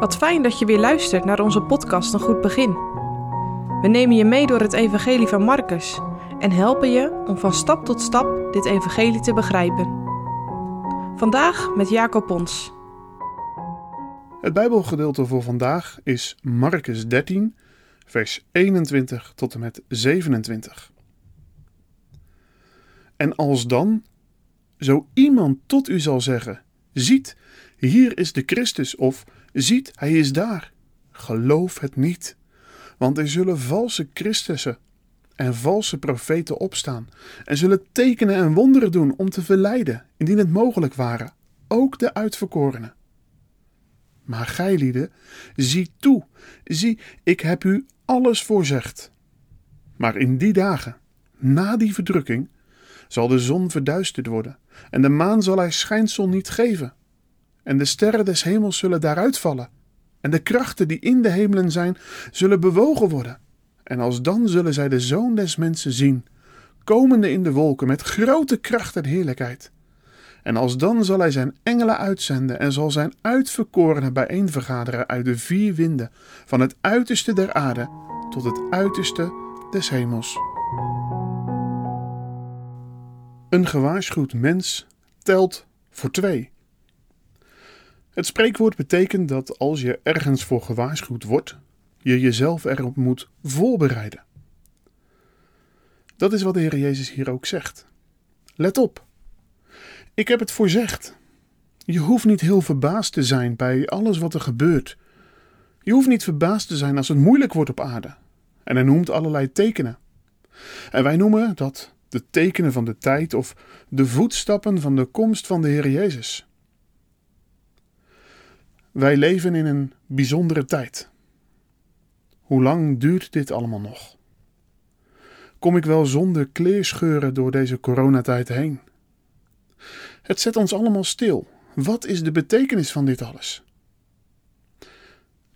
Wat fijn dat je weer luistert naar onze podcast Een Goed Begin. We nemen je mee door het Evangelie van Marcus en helpen je om van stap tot stap dit Evangelie te begrijpen. Vandaag met Jacob Pons. Het Bijbelgedeelte voor vandaag is Marcus 13, vers 21 tot en met 27. En als dan, zo iemand tot u zal zeggen: Ziet, hier is de Christus, of Ziet, hij is daar. Geloof het niet, want er zullen valse Christussen en valse profeten opstaan en zullen tekenen en wonderen doen om te verleiden, indien het mogelijk ware, ook de uitverkorenen. Maar gij, lieden, zie toe, zie, ik heb u alles voorzegd. Maar in die dagen, na die verdrukking, zal de zon verduisterd worden en de maan zal haar schijnsel niet geven en de sterren des hemels zullen daaruit vallen, en de krachten die in de hemelen zijn, zullen bewogen worden. En alsdan zullen zij de zoon des mensen zien, komende in de wolken met grote kracht en heerlijkheid. En alsdan zal hij zijn engelen uitzenden en zal zijn uitverkorenen bijeenvergaderen uit de vier winden, van het uiterste der aarde tot het uiterste des hemels. Een gewaarschuwd mens telt voor twee. Het spreekwoord betekent dat als je ergens voor gewaarschuwd wordt, je jezelf erop moet voorbereiden. Dat is wat de Heer Jezus hier ook zegt. Let op. Ik heb het voorzegd. Je hoeft niet heel verbaasd te zijn bij alles wat er gebeurt. Je hoeft niet verbaasd te zijn als het moeilijk wordt op aarde. En hij noemt allerlei tekenen. En wij noemen dat de tekenen van de tijd of de voetstappen van de komst van de Heer Jezus. Wij leven in een bijzondere tijd. Hoe lang duurt dit allemaal nog? Kom ik wel zonder kleerscheuren door deze coronatijd heen? Het zet ons allemaal stil. Wat is de betekenis van dit alles?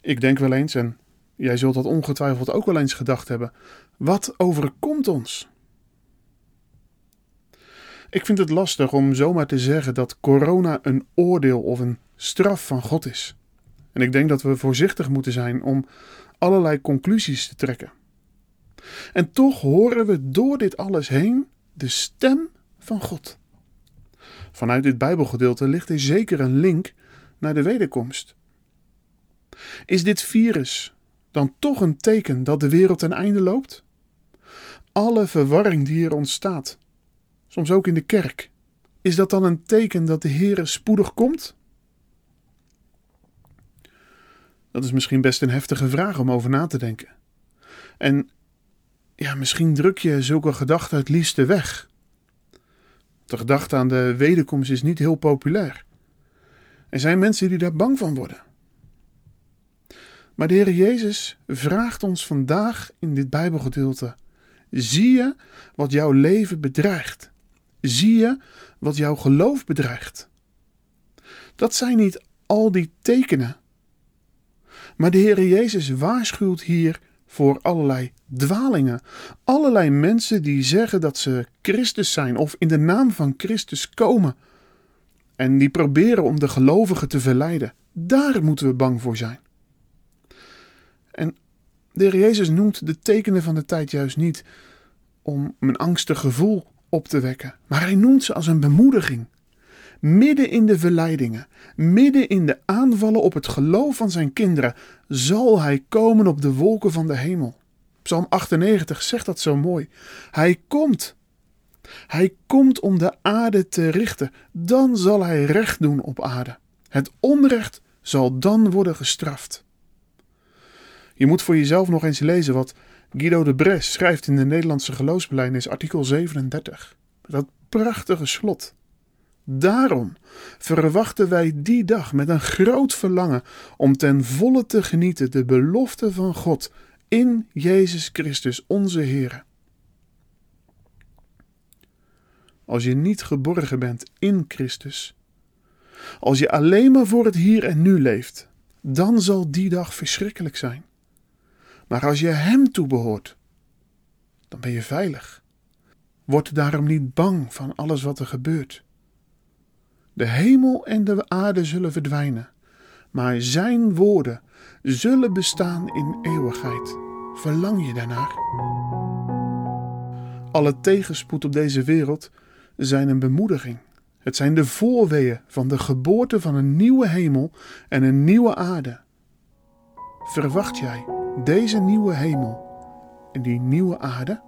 Ik denk wel eens, en jij zult dat ongetwijfeld ook wel eens gedacht hebben: wat overkomt ons? Ik vind het lastig om zomaar te zeggen dat corona een oordeel of een straf van God is. En ik denk dat we voorzichtig moeten zijn om allerlei conclusies te trekken. En toch horen we door dit alles heen de stem van God. Vanuit dit Bijbelgedeelte ligt er zeker een link naar de wederkomst. Is dit virus dan toch een teken dat de wereld ten einde loopt? Alle verwarring die hier ontstaat, soms ook in de kerk, is dat dan een teken dat de Heer spoedig komt? Dat is misschien best een heftige vraag om over na te denken. En ja, misschien druk je zulke gedachten het liefste weg. De gedachte aan de wederkomst is niet heel populair. Er zijn mensen die daar bang van worden. Maar de Heer Jezus vraagt ons vandaag in dit Bijbelgedeelte: zie je wat jouw leven bedreigt? Zie je wat jouw geloof bedreigt? Dat zijn niet al die tekenen maar de Heere Jezus waarschuwt hier voor allerlei dwalingen. Allerlei mensen die zeggen dat ze Christus zijn of in de naam van Christus komen. En die proberen om de gelovigen te verleiden. Daar moeten we bang voor zijn. En de Heer Jezus noemt de tekenen van de tijd juist niet om een angstig gevoel op te wekken, maar hij noemt ze als een bemoediging midden in de verleidingen, midden in de aanvallen op het geloof van zijn kinderen, zal hij komen op de wolken van de hemel. Psalm 98 zegt dat zo mooi. Hij komt. Hij komt om de aarde te richten. Dan zal hij recht doen op aarde. Het onrecht zal dan worden gestraft. Je moet voor jezelf nog eens lezen wat Guido de Bres schrijft in de Nederlandse geloofsbelijdenis, artikel 37. Dat prachtige slot. Daarom verwachten wij die dag met een groot verlangen om ten volle te genieten de belofte van God in Jezus Christus onze Heer. Als je niet geborgen bent in Christus, als je alleen maar voor het hier en nu leeft, dan zal die dag verschrikkelijk zijn. Maar als je Hem toebehoort, dan ben je veilig. Word daarom niet bang van alles wat er gebeurt. De hemel en de aarde zullen verdwijnen, maar Zijn woorden zullen bestaan in eeuwigheid. Verlang je daarnaar? Alle tegenspoed op deze wereld zijn een bemoediging. Het zijn de voorweeën van de geboorte van een nieuwe hemel en een nieuwe aarde. Verwacht jij deze nieuwe hemel en die nieuwe aarde?